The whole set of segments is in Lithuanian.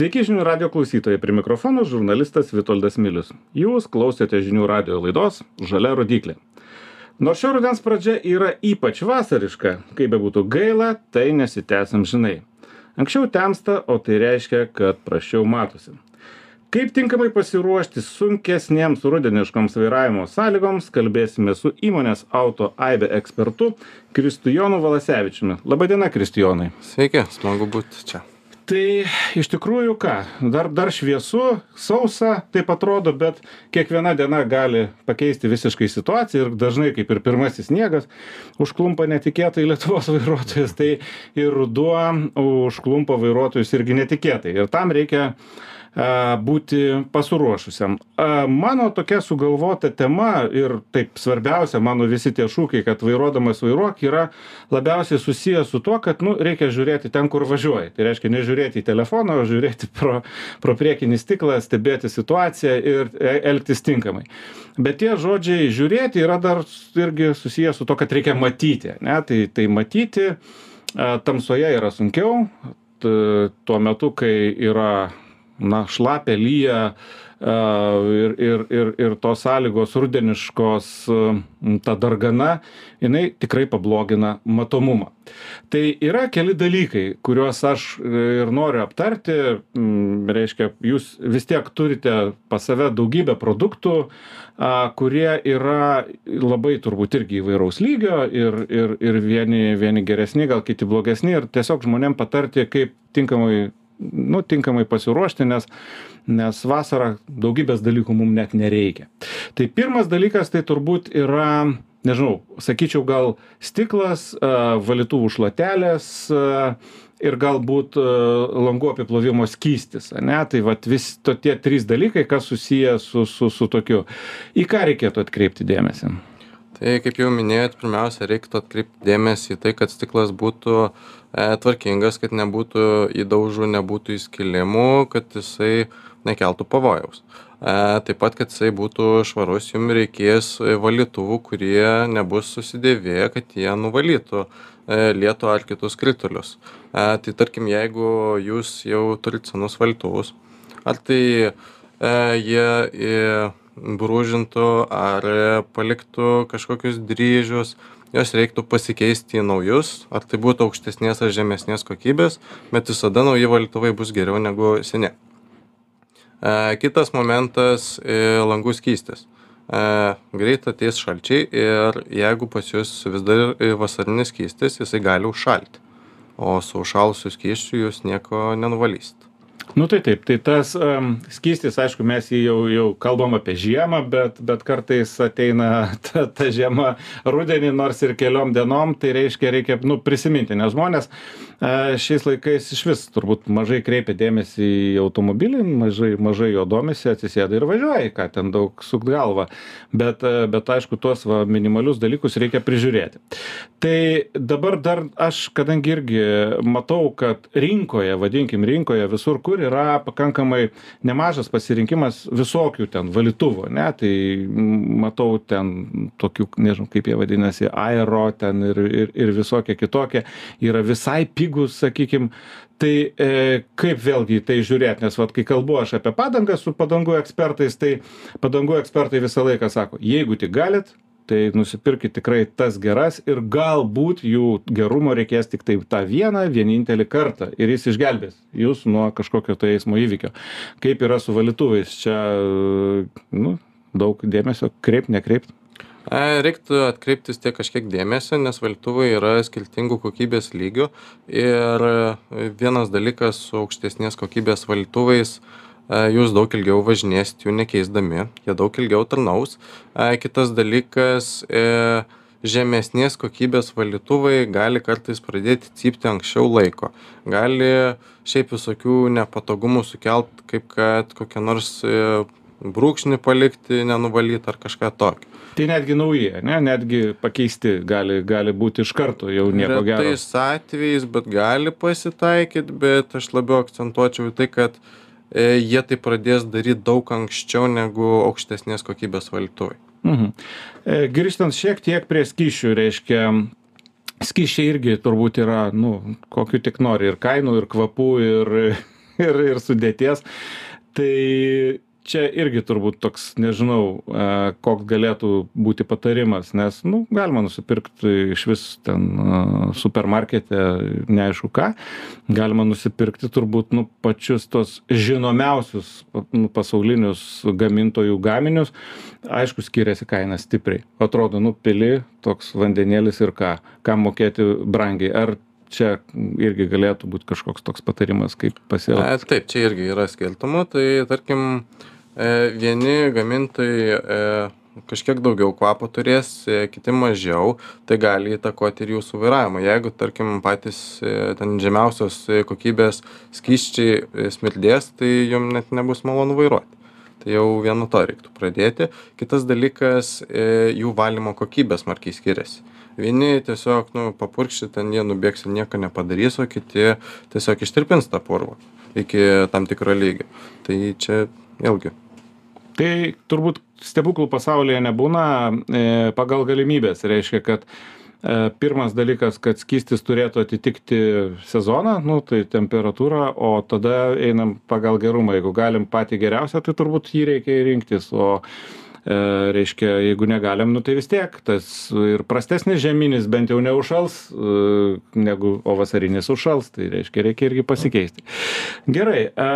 Sveiki žinių radio klausytojai, prie mikrofono žurnalistas Vitoldas Milius. Jūs klausėte žinių radio laidos Žalia rodiklė. Nors šio rudens pradžia yra ypač vasariška, kaip bebūtų gaila, tai nesitęsim žinai. Anksčiau temsta, o tai reiškia, kad prašiau matosi. Kaip tinkamai pasiruošti sunkesniems rudeniškoms vairavimo sąlygoms, kalbėsime su įmonės Auto Aibe ekspertu Kristijonu Valasevičiumi. Labadiena, Kristijonai. Sveiki, smagu būti čia tai iš tikrųjų ką dar dar šviesu sausa taip atrodo bet kiekviena diena gali pakeisti visiškai situaciją ir dažnai kaip ir pirmasis sniegas užklumpa netikėtai lietuvos vairuotojus tai ir ruduo užklumpa vairuotojus irgi netikėtai. Ir tam reikia būti pasiruošusiam. Mano tokia sugalvota tema ir taip svarbiausia, mano visi tie šūkiai, kad vairuodamas vairuok, yra labiausiai susijęs su tuo, kad nu, reikia žiūrėti ten, kur važiuoji. Tai reiškia ne žiūrėti į telefoną, o žiūrėti pro, pro priekinį stiklą, stebėti situaciją ir e, elgtis tinkamai. Bet tie žodžiai žiūrėti yra dar irgi susijęs su to, kad reikia matyti. Ne? Tai, tai matyti tamsoje yra sunkiau, tuo metu, kai yra na šlapia lyja ir, ir, ir, ir tos sąlygos rudeniškos, ta dargana, jinai tikrai pablogina matomumą. Tai yra keli dalykai, kuriuos aš ir noriu aptarti. Reiškia, jūs vis tiek turite pas save daugybę produktų, kurie yra labai turbūt irgi įvairaus lygio ir, ir, ir vieni, vieni geresni, gal kiti blogesni ir tiesiog žmonėm patarti, kaip tinkamai nu, tinkamai pasiruošti, nes, nes vasarą daugybės dalykų mums net nereikia. Tai pirmas dalykas tai turbūt yra, nežinau, sakyčiau, gal stiklas, valytuvų šlatelės ir galbūt langų apiplovimo skystis. Ne? Tai vat, vis to tie trys dalykai, kas susiję su, su, su tokiu. Į ką reikėtų atkreipti dėmesį? Tai kaip jau minėjot, pirmiausia, reiktų atkreipti dėmesį į tai, kad stiklas būtų E, tvarkingas, kad nebūtų įdaužų, nebūtų įskilimų, kad jisai nekeltų pavojaus. E, taip pat, kad jisai būtų švarus, jums reikės valytuvų, kurie nebus susidėvėję, kad jie nuvalytų e, lietų ar kitus kritulius. Tai tarkim, jeigu jūs jau turite senus valytuvus, ar tai jie brūžintų ar paliktų kažkokius dryžius, juos reiktų pasikeisti į naujus ar tai būtų aukštesnės ar žemesnės kokybės bet visada nauji valytuvai bus geriau negu seni. E, kitas momentas e, langų skystis. E, greit ateis šalčiai ir jeigu pas jūs vis dar vasarinis skystis jisai gali užšalti o su užšalusiu skysčiu jūs nieko nenuvalysit nu tai taip tai tas skystis aišku mes jį jau jau kalbam apie žiemą bet bet kartais ateina ta ta žiema rudenį nors ir keliom dienom tai reiškia reikia nu prisiminti nes žmonės šiais laikais išvis turbūt mažai kreipia dėmesį į automobilį mažai mažai juo domisi atsisėda ir važiuoja ką ten daug sukt galvą bet bet aišku tuos va minimalius dalykus reikia prižiūrėti tai dabar dar aš kadangi irgi matau kad rinkoje vadinkim rinkoje visur kur yra pakankamai nemažas pasirinkimas visokių ten valytuvų ane tai matau ten tokių nežinau kaip jie vadinasi aero ten ir ir ir visokie kitokie yra visai pigūs sakykim. Tai e, kaip vėlgi į tai žiūrėt? Nes vat kai kalbu aš apie padangas su padangų ekspertais tai padangų ekspertai visą laiką sako jeigu tik galit tai nusipirkit tikrai tas geras ir galbūt jų gerumo reikės tiktai tą vieną vienintelį kartą ir jis išgelbės jus nuo kažkokio tai eismo įvykio. Kaip yra su valytuvais? Čia nu daug dėmesio kreipt nekreipt? E, Reiktų atkreiptis tiek kažkiek dėmesio, nes valytuvai yra skirtingų kokybės lygių ir vienas dalykas su aukštesnės kokybės valytuvais E, jūs daug ilgiau važinėsit jų nekeisdami, jie daug ilgiau tarnaus. E, kitas dalykas, e, žemesnės kokybės valytuvai gali kartais pradėti cypti anksčiau laiko. Gali šiaip visokių nepatogumų sukelt, kaip kad kokią nors brūkšnį palikti, nenuvalyti ar kažką tokio. Tai netgi nauji, ne? netgi pakeisti gali, gali būti iš karto jau nieko gero. Tais atvejais, bet gali pasitaikyti, bet aš labiau akcentuočiau į tai, kad uh, E, jie tai pradės daryt daug anksčiau negu aukštesnės kokybės valytuvai. Mhm. E, grįžtant šiek tiek prie skyšių, reiškia, skyšiai irgi turbūt yra, nu, kokiu tik nori, ir kainų, ir kvapų, ir, ir, ir sudėties. Tai čia irgi turbūt toks nežinau a, koks galėtų būti patarimas nes nu galima nusipirkt išvis ten a, supermarkete neaišku ką. Galima nusipirkti turbūt nu pačius tuos žinomiausius nu, pasaulinius gamintojų gaminius. Aišku skiriasi kaina stipriai. Atrodo nu pili toks vandenėlis ir ką. Kam mokėti brangiai? Ar čia irgi galėtų būt kažkoks toks patarimas kaip pasielgt taip čia irgi yra skirtumų tai tarkim E, vieni gamintojai e, kažkiek daugiau kvapo turės, e, kiti mažiau, tai gali įtakoti ir jūsų vairavimą. Jeigu, tarkim, patys ten žemiausios kokybės skyščiai smirdės, tai jums net nebus malonu vairuoti. Tai jau vienu to reiktų pradėti. Kitas dalykas, jų valymo kokybė smarkiai skiriasi. Vieni tiesiog, nu, papurkšti ten jie nubėgs ir nieko nepadarys, o kiti tiesiog ištirpins tą purvą iki tam tikro lygio. Tai čia vėlgi. Tai turbūt stebuklų pasaulyje nebūna e, pagal galimybės. Reiškia, kad e, pirmas dalykas, kad skystis turėtų atitikti sezoną, nu, tai temperatūrą, o tada einam pagal gerumą. Jeigu galim patį geriausią, tai turbūt jį reikia rinktis. O reiškia, jeigu negalim, nu tai vis tiek tas ir prastesnis žeminis bent jau neužšals, e, negu, o vasarinis užšals, tai reiškia, reikia irgi pasikeisti. Gerai. E,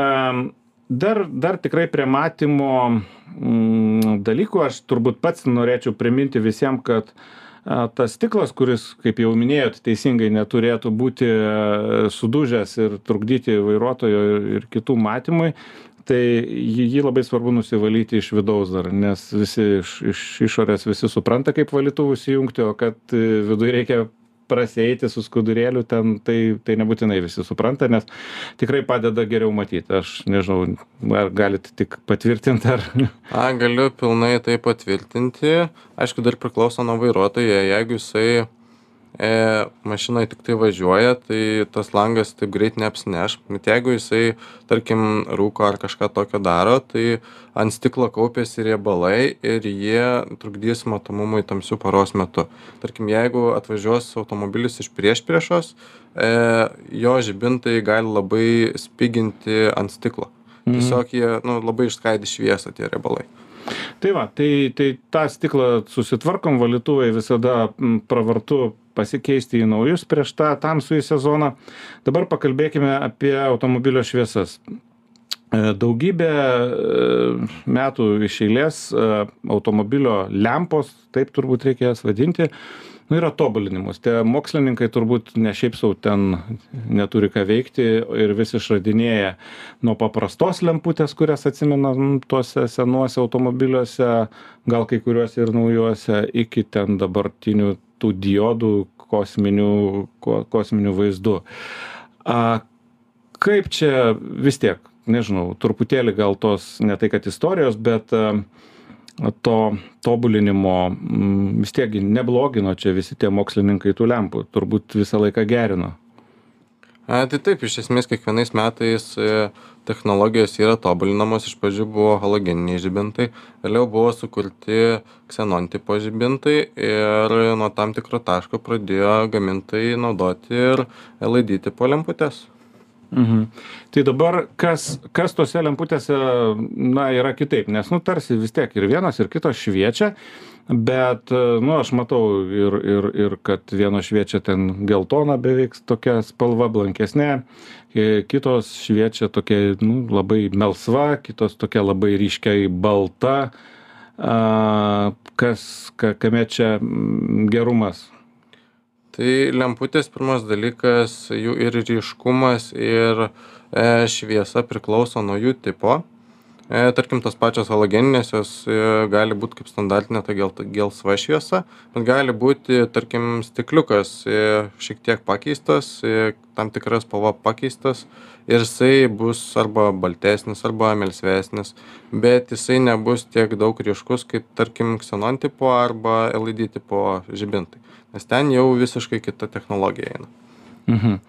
dar dar tikrai prie matymo mm, dalykų aš turbūt pats norėčiau priminti visiem kad a, tas stiklas kuris kaip jau minėjot teisingai neturėtų būti sudužęs ir trukdyti vairuotojo ir, ir kitų matymui tai jį, jį labai svarbu nusivalyti iš vidaus dar, nes visi iš, iš išorės visi supranta, kaip valytuvus įjungti, o kad e, viduje reikia prasieiti su skudurėliu ten tai tai nebūtinai visi supranta nes tikrai padeda geriau matyt aš nežinau ar galit tik patvirtint ar a galiu pilnai tai patvirtinti. Aišku dar priklauso nuo vairuotojo. Jeigu jisai e, mašinoj tiktai važiuoja, tai tas langas taip greit neapsineš. Bet jeigu jisai, tarkim, rūko ar kažką tokio daro, tai ant stiklo kaupėsi riebalai ir jie trukdys matomumui tamsių paros metu. Tarkim, jeigu atvažiuos automobilis iš prieš priešos, e, jo žibintai gali labai spiginti ant stiklo. Mhm. Tiesiog jie nu, labai išskaidys šviesą tie riebalai. Tai va, tai, tai tą stiklą susitvarkom, valytuvai visada pravartu pasikeisti į naujus prieš tą tamsųjį sezoną. Dabar pakalbėkime apie automobilio šviesas. E, daugybę e, metų iš eilės e, automobilio lempos, taip turbūt reikia jas vadinti, nu, yra tobulinimus. Tie mokslininkai turbūt ne šiaip sau ten neturi ką veikti ir vis išradinėja nuo paprastos lemputės, kurias atsimena tuose senuose automobiliuose, gal kai kuriuose ir naujuose, iki ten dabartinių tų diodų kosminių, ko, kosminių vaizdų. A, kaip čia vis tiek, nežinau, truputėlį gal tos, ne tai kad istorijos, bet a, to tobulinimo m, vis tiek neblogino čia visi tie mokslininkai tų lempų, turbūt visą laiką gerino. A, tai taip, iš esmės kiekvienais metais e, technologijos yra tobulinamos, iš pradžių buvo halogeniniai žibintai, vėliau buvo sukurti ksenon tipo žibintai ir nuo tam tikro taško pradėjo gamintojai naudoti ir LED tipo lemputės. Mhm. Tai dabar kas, kas tose lemputėse, na, yra kitaip, nes, nu, tarsi vis tiek ir vienas, ir kitos šviečia, bet nu aš matau ir ir ir kad vienos šviečia ten geltona beveik tokia spalva blankesne kitos šviečia tokia nu labai melsva kitos tokia labai ryškiai balta. A kas ka kame čia gerumas? Tai lemputės pirmas dalykas jų ir ryškumas ir e, šviesa priklauso nuo jų tipo. E, tarkim, tos pačios halogeninės, jos e, gali būti kaip standartinė ta gel, gelsva šviesa, bet gali būti, tarkim, stikliukas e, šiek tiek pakeistas, tam tikras spalva pakeistas ir jisai bus arba baltesnis, arba melsvesnis, bet jisai nebus tiek daug ryškus kaip, tarkim, xenon tipo arba LED tipo žibintai, nes ten jau visiškai kita technologija eina. Mhm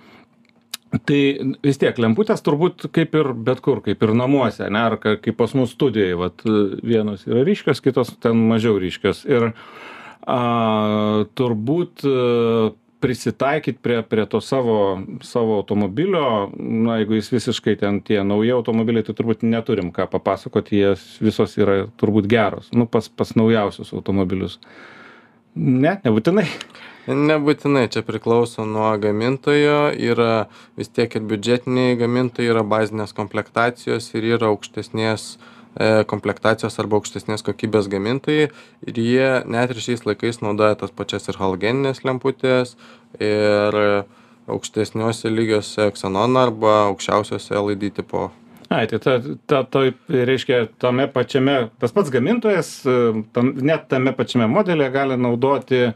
tai vis tiek lemputės turbūt kaip ir bet kur kaip ir namuose ane ar kaip pas mus studijoj vat vienos yra ryškios kitos ten mažiau ryškios. Ir a turbūt prisitaikyt prie prie to savo savo automobilio na jeigu jis visiškai ten tie nauji automobiliai tai turbūt neturim ką papasakot jie visos yra turbūt geros nu pas pas naujausius automobilius. Ne nebūtinai nebūtinai čia priklauso nuo gamintojo yra vis tiek ir biudžetiniai gamintojai yra bazinės komplektacijos ir yra aukštesnės E, komplektacijos arba aukštesnės kokybės gamintojai ir jie net ir šiais laikais naudoja tas pačias ir halogenines lemputes ir aukštesniuose lygiuose ksenoną arba aukščiausiuose LED tipo. Ai, tai ta, ta, ta, reiškia, tame pačiame, tas pats gamintojas, tam, net tame pačiame modelėje gali naudoti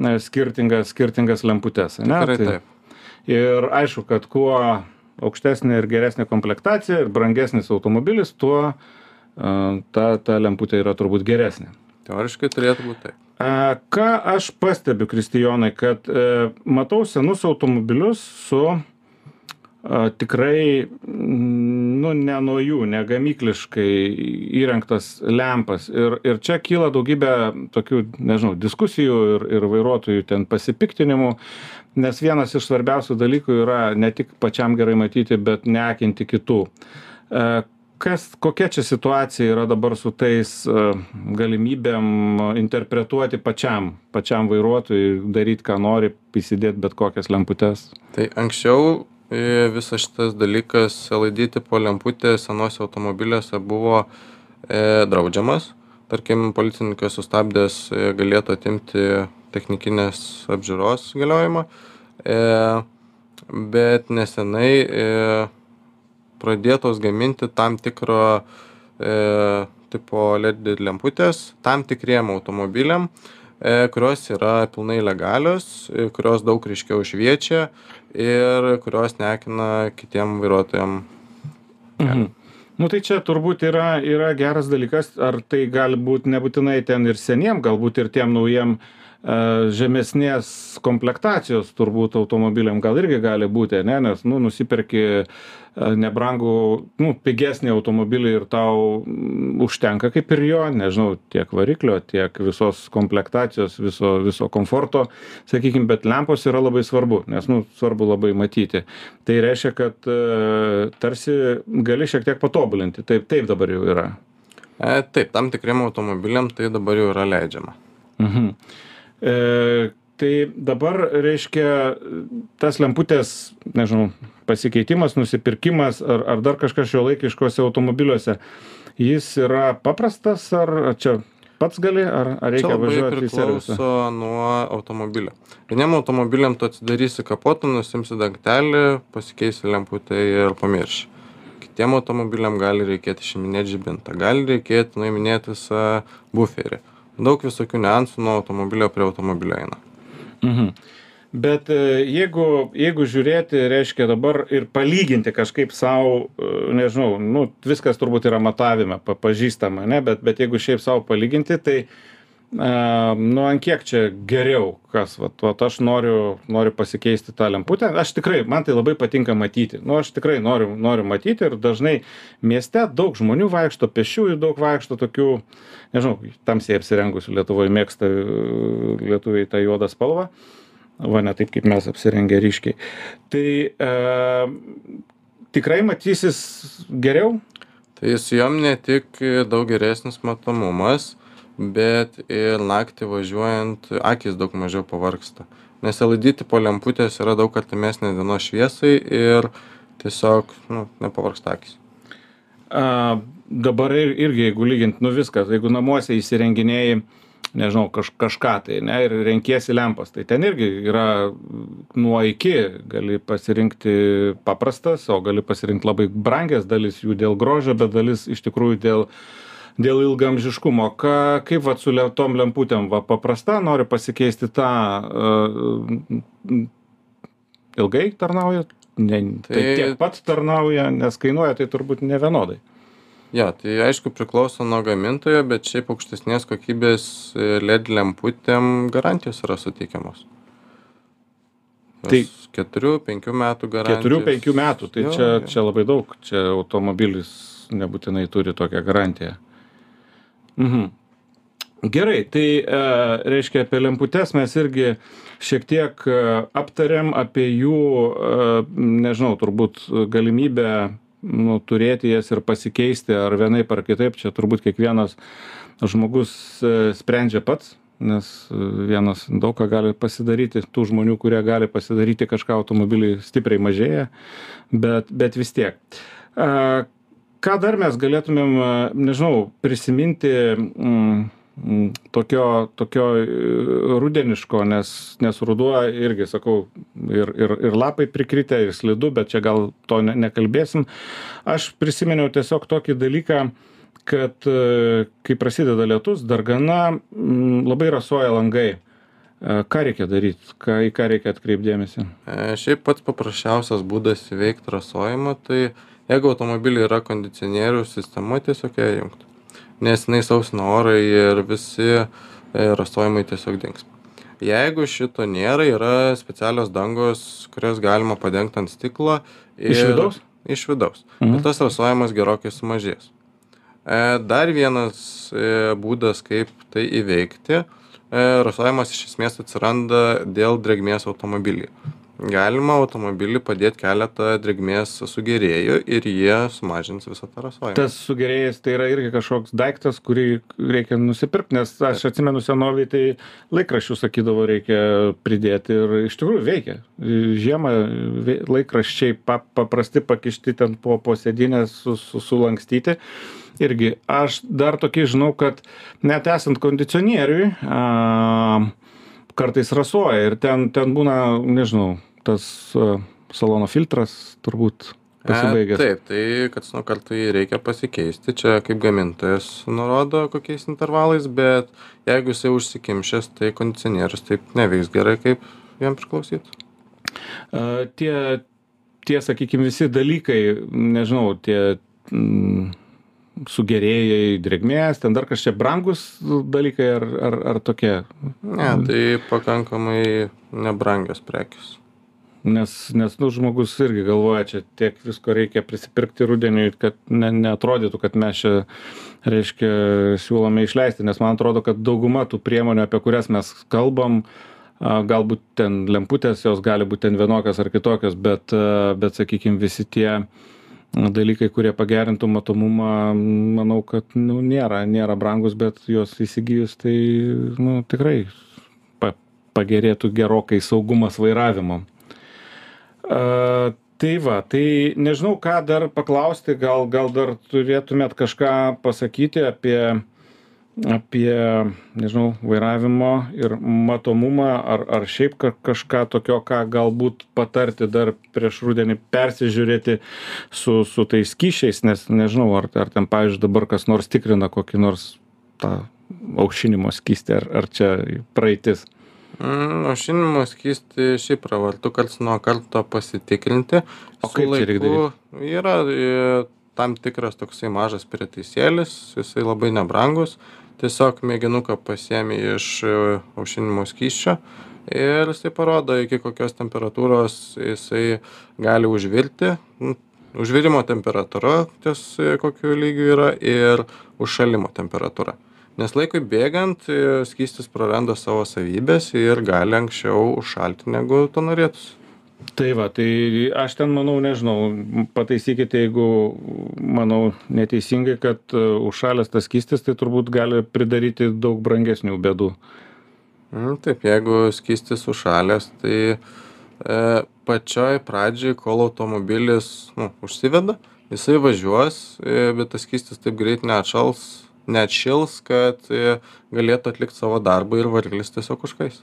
na, skirtingas, skirtingas lemputes. Ne? Tikrai tai, taip. Ir aišku, kad kuo aukštesnė ir geresnė komplektacija ir brangesnis automobilis, tuo uh, ta, ta lemputė yra turbūt geresnė. Teoriškai turėtų būti taip. Ką aš pastebiu, Kristijonai, kad e, matau senus automobilius su tikrai, nu, ne nuo jų, negamykliškai įrengtas lempas. Ir, ir čia kyla daugybė tokių, nežinau, diskusijų ir, ir vairuotojų ten pasipiktinimų, nes vienas iš svarbiausių dalykų yra ne tik pačiam gerai matyti, bet neakinti kitų kas kokia čia situacija yra dabar su tais e, galimybėm interpretuoti pačiam pačiam vairuotojui daryt ką nori įsidėt bet kokias lemputes tai anksčiau e, visas šitas dalykas led tipo lemputės senuose automobiliuose buvo e, draudžiamas. Tarkim policininkas sustabdęs e, galėtų atimti technikinės apžiūros galiojimą. E, bet nesenai e, pradėtos gaminti tam tikro e, tipo LED lemputės tam tikriem automobiliam, e, kurios yra pilnai legalios, e, kurios daug ryškiau šviečia ir kurios nekina kitiem vairuotojam. Mhm. Nu tai čia turbūt yra, yra geras dalykas, ar tai gali būti nebūtinai ten ir seniem, galbūt ir tiem naujiem uh, žemesnės komplektacijos turbūt automobiliam gal irgi gali būti, ne, nes, nu, nusiperki nebrangų, nu, pigesnį automobilį ir tau užtenka kaip ir jo, nežinau, tiek variklio, tiek visos komplektacijos, viso, viso komforto, sakykime, bet lempos yra labai svarbu, nes, nu, svarbu labai matyti. Tai reiškia, kad tarsi gali šiek tiek patobulinti, taip, taip dabar jau yra. E, taip, tam tikriem automobiliam tai dabar jau yra leidžiama. Mhm. E, tai dabar reiškia tas lemputės, nežinau, pasikeitimas, nusipirkimas ar, ar dar kažkas šio laikiškose automobiliuose, jis yra paprastas ar čia pats gali, ar, ar reikia važiuoti į servisą? priklauso nuo automobilio. Vieniem automobiliam tu atsidarysi kapotą, nusimsi dangtelį, pasikeisi lemputę ir pamirši. Kitiem automobiliam gali reikėti išiminėti žibintą, gali reikėti nuiminėti visą buferį daug visokių niuansų nuo automobilio prie automobilio eina. Mhm. Bet e, jeigu, jeigu žiūrėti, reiškia dabar ir palyginti kažkaip savo, e, nežinau, nu, viskas turbūt yra matavime, pažįstama, ne, bet, bet jeigu šiaip savo palyginti, tai uh, nu ant kiek čia geriau kas vat vat aš noriu noriu pasikeisti tą lemputę. Aš tikrai man tai labai patinka matyti. Nu aš tikrai noriu noriu matyti ir dažnai mieste daug žmonių vaikšto pėsčiųjų daug vaikšto tokių nežinau tamsiai apsirengusių lietuvoj mėgsta lietuviai tą juodą spalvą. Va ne taip kaip mes apsirengę ryškiai. Tai e, tikrai matysis geriau? Tai su jom ne tik daug geresnis matomumas bet ir naktį važiuojant akys daug mažiau pavargsta nes led tipo lemputės yra daug artimesnės dienos šviesai ir tiesiog nu, nepavargsta akys. A, dabar ir, irgi, jeigu lygint, nu viskas, jeigu namuose įsirenginėjai, nežinau, kaž, kažką tai, ne, ir renkiesi lempas, tai ten irgi yra nuo iki, gali pasirinkti paprastas, o gali pasirinkti labai brangias dalis jų dėl grožio, bet dalis iš tikrųjų dėl uh, dėl ilgaamžiškumo ką kaip vat su le tom lemputėm va paprasta nori pasikeisti tą e, ilgai tarnauja ne tai, tai tiek pat tarnauja nes kainuoja tai turbūt nevienodai Jo, tai aišku priklauso nuo gamintojo, bet šiaip aukštesnės kokybės LED lemputėm garantijos yra suteikiamos. Tai 4-5 metų garantijos. 4-5 metų, tai jo, čia, jo. čia labai daug, čia automobilis nebūtinai turi tokią garantiją. Mhm. Gerai, tai e, reiškia apie lemputes mes irgi šiek tiek e, aptarėm apie jų, e, nežinau, turbūt galimybę nu, turėti jas ir pasikeisti ar vienaip ar kitaip, čia turbūt kiekvienas žmogus sprendžia pats, nes vienas daug ką gali pasidaryti, tų žmonių, kurie gali pasidaryti kažką automobilį stipriai mažėja, bet, bet vis tiek. E, ką dar mes galėtumėm, nežinau, prisiminti mm, mm, tokio, tokio rudeniško, nes, nes ruduo irgi, sakau, ir, ir, ir lapai prikritę, ir slidu, bet čia gal to ne, nekalbėsim. Aš prisiminiau tiesiog tokį dalyką, kad e, kai prasideda lietus, dargana m, labai rasuoja langai. E, ką reikia daryti, ką, į ką reikia atkreipdėmėsi? E, šiaip pats paprasčiausias būdas įveikti rasojimą, tai jeigu automobilį yra kondicionierių sistema, tiesiog ją įjungti. Nes jinai sausina orą ir visi e, rasojimai tiesiog dings. Jeigu šito nėra, yra specialios dangos, kurias galima padengti ant stiklo. Ir... Iš vidaus? Iš vidaus. Mhm. Ir tas rasojimas gerokai sumažės. E, dar vienas e, būdas, kaip tai įveikti, rasojimas iš esmės atsiranda dėl drėgmės automobilyje. Galima automobilį padėti keletą drėgmės sugerėjų ir jie sumažins visą tą rasojimą. Tas sugerėjas tai yra irgi kažkoks daiktas, kurį reikia nusipirkti, nes aš atsimenu senoviai, tai laikraščių sakydavo reikia pridėti ir iš tikrųjų veikia. Žiemą laikraščiai paprasti pakišti ten po, po sėdinę su, su, sulankstyti. Irgi aš dar tokį žinau, kad net esant kondicionieriui, a, kartais rasuoja ir ten, ten būna, nežinau, tas a, salono filtras turbūt pasibaigęs. E, taip, tai kad nuo kartų jį reikia pasikeisti, čia kaip gamintojas nurodo kokiais intervalais, bet jeigu jisai užsikimšęs, tai kondicionierius taip neveiks gerai, kaip jam priklausytų. Uh, tie, tie, sakykime, visi dalykai, nežinau, tie mm, sugerėjai drėgmės, ten dar kažkaip brangus dalykai ar, ar, ar tokie? Ne, tai pakankamai nebrangios prekis. Nes, nes nu, žmogus irgi galvoja, čia tiek visko reikia prisipirkti rudeniui, kad ne, neatrodytų, kad mes čia, reiškia, siūlome išleisti, nes man atrodo, kad dauguma tų priemonių, apie kurias mes kalbam, galbūt ten lemputės, jos gali būti ten vienokios ar kitokios, bet, bet sakykime, visi tie dalykai kurie pagerintų matomumą manau kad nu nėra nėra brangūs bet juos įsigijus tai nu tikrai pa pagerėtų gerokai saugumas vairavimo a tai va tai nežinau ką dar paklausti gal gal dar turėtumėt kažką pasakyti apie apie nežinau vairavimo ir matomumą ar ar šiaip ka kažką tokio ką galbūt patarti dar prieš rudenį persižiūrėti su su tais skysčiais nes nežinau ar ar ten pavyzdžiui dabar kas nors tikrina kokį nors tą aušinimo skystį ar ar čia praeitis aušinimo skystį šiaip pravartu karts nuo karto pasitikrinti. O kaip čia reikia daryti? Yra e, tam tikras toksai mažas prietaisėlis, jisai labai nebrangus tiesiog mėginuką pasiemi iš e, aušinimo skysčio ir jisai parodo iki kokios temperatūros jisai gali užvirti užvirimo temperatūra ties e, kokiu lygiu yra ir užšalimo temperatūra nes laikui bėgant e, skystis praranda savo savybes ir gali anksčiau užšalti negu to norėtųsi. Tai va tai aš ten manau nežinau pataisykit jeigu manau neteisingai kad e, užšalęs tas skystis tai turbūt gali pridaryti daug brangesnių bėdų. Mm, taip jeigu skystis užšalęs tai e, pačioj pradžioj kol automobilis nu, užsiveda jisai važiuos e, bet tas skystis taip greit neatšals neatšils kad e, galėtų atlikt savo darbą ir variklis tiesiog užkais.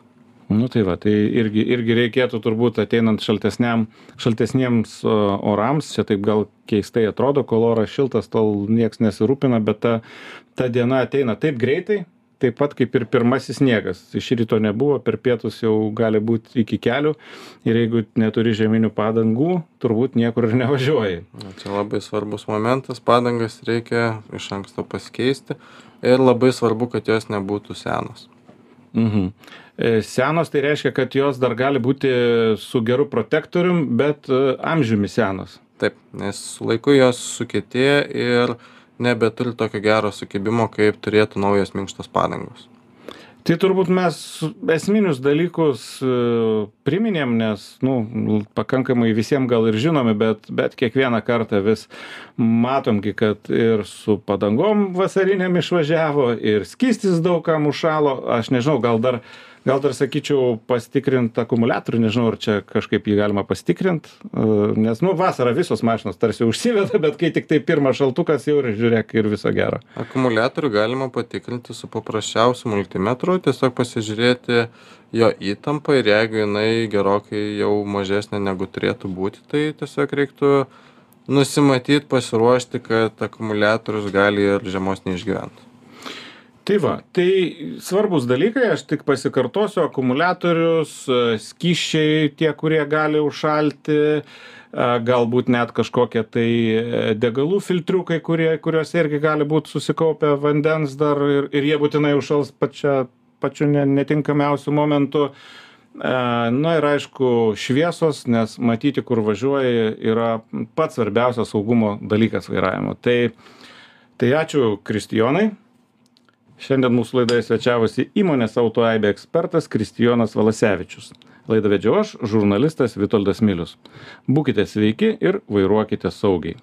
Nu tai va tai irgi irgi reikėtų turbūt ateinant šaltesniems orams čia taip gal keistai atrodo kol oras šiltas tol nieks nesirūpina bet ta ta diena ateina taip greitai taip pat kaip ir pirmasis sniegas. Iš ryto nebuvo per pietus jau gali būt iki kelių. Ir jeigu neturi žieminių padangų turbūt niekur ir nevažiuoji. Čia labai svarbus momentas. Padangas reikia iš anksto pasikeisti. Ir labai svarbu kad jos nebūtų senos. Mhm. E, senos tai reiškia, kad jos dar gali būti su geru protektorium, bet e, amžiumi senos. Taip, nes su laiku jos sukėtėja ir nebeturi tokio gero sukibimo, kaip turėtų naujos minkštos padangos. tai turbūt mes esminius dalykus e, priminėm nes nu pakankamai visiem gal ir žinomi bet bet kiekvieną kartą vis matom gi kad ir su padangom vasarinėm išvažiavo ir skystis daug kam užšalo aš nežinau gal dar gal dar sakyčiau pasitikrint akumuliatorių nežinau ar čia kažkaip jį galima pasitikrint e, nes nu vasarą visos mašinos tarsi užsiveda bet kai tiktai pirmas šaltukas jau ir žiūrėk ir viso gero. Akumuliatorių galima patikrinti su paprasčiausiu multimetru tiesiog pasižiūrėti jo įtampą ir jeigu jinai gerokai jau mažesnė negu turėtų būti tai tiesiog reiktų nusimatyt pasiruošti kad akumuliatorius gali ir žiemos neišgyvent tai va tai svarbūs dalykai aš tik pasikartosiu akumuliatorius skysčiai tie kurie gali užšalti galbūt net kažkokie tai degalų filtriukai kurie kuriuose irgi gali būt susikaupę vandens dar ir ir jie būtinai užšals pačia pačiu ne netinkamiausiu momentu. Na ir aišku šviesos nes matyti kur važiuoji yra pats svarbiausias saugumo dalykas vairavimo. Tai tai ačiū kristijonai šiandien mūsų laidoje svečiavosi įmonės auto aibė ekspertas kristijonas valasevičius. Laidą vedžiau aš žurnalistas vitoldas milius. Būkite sveiki ir vairuokite saugiai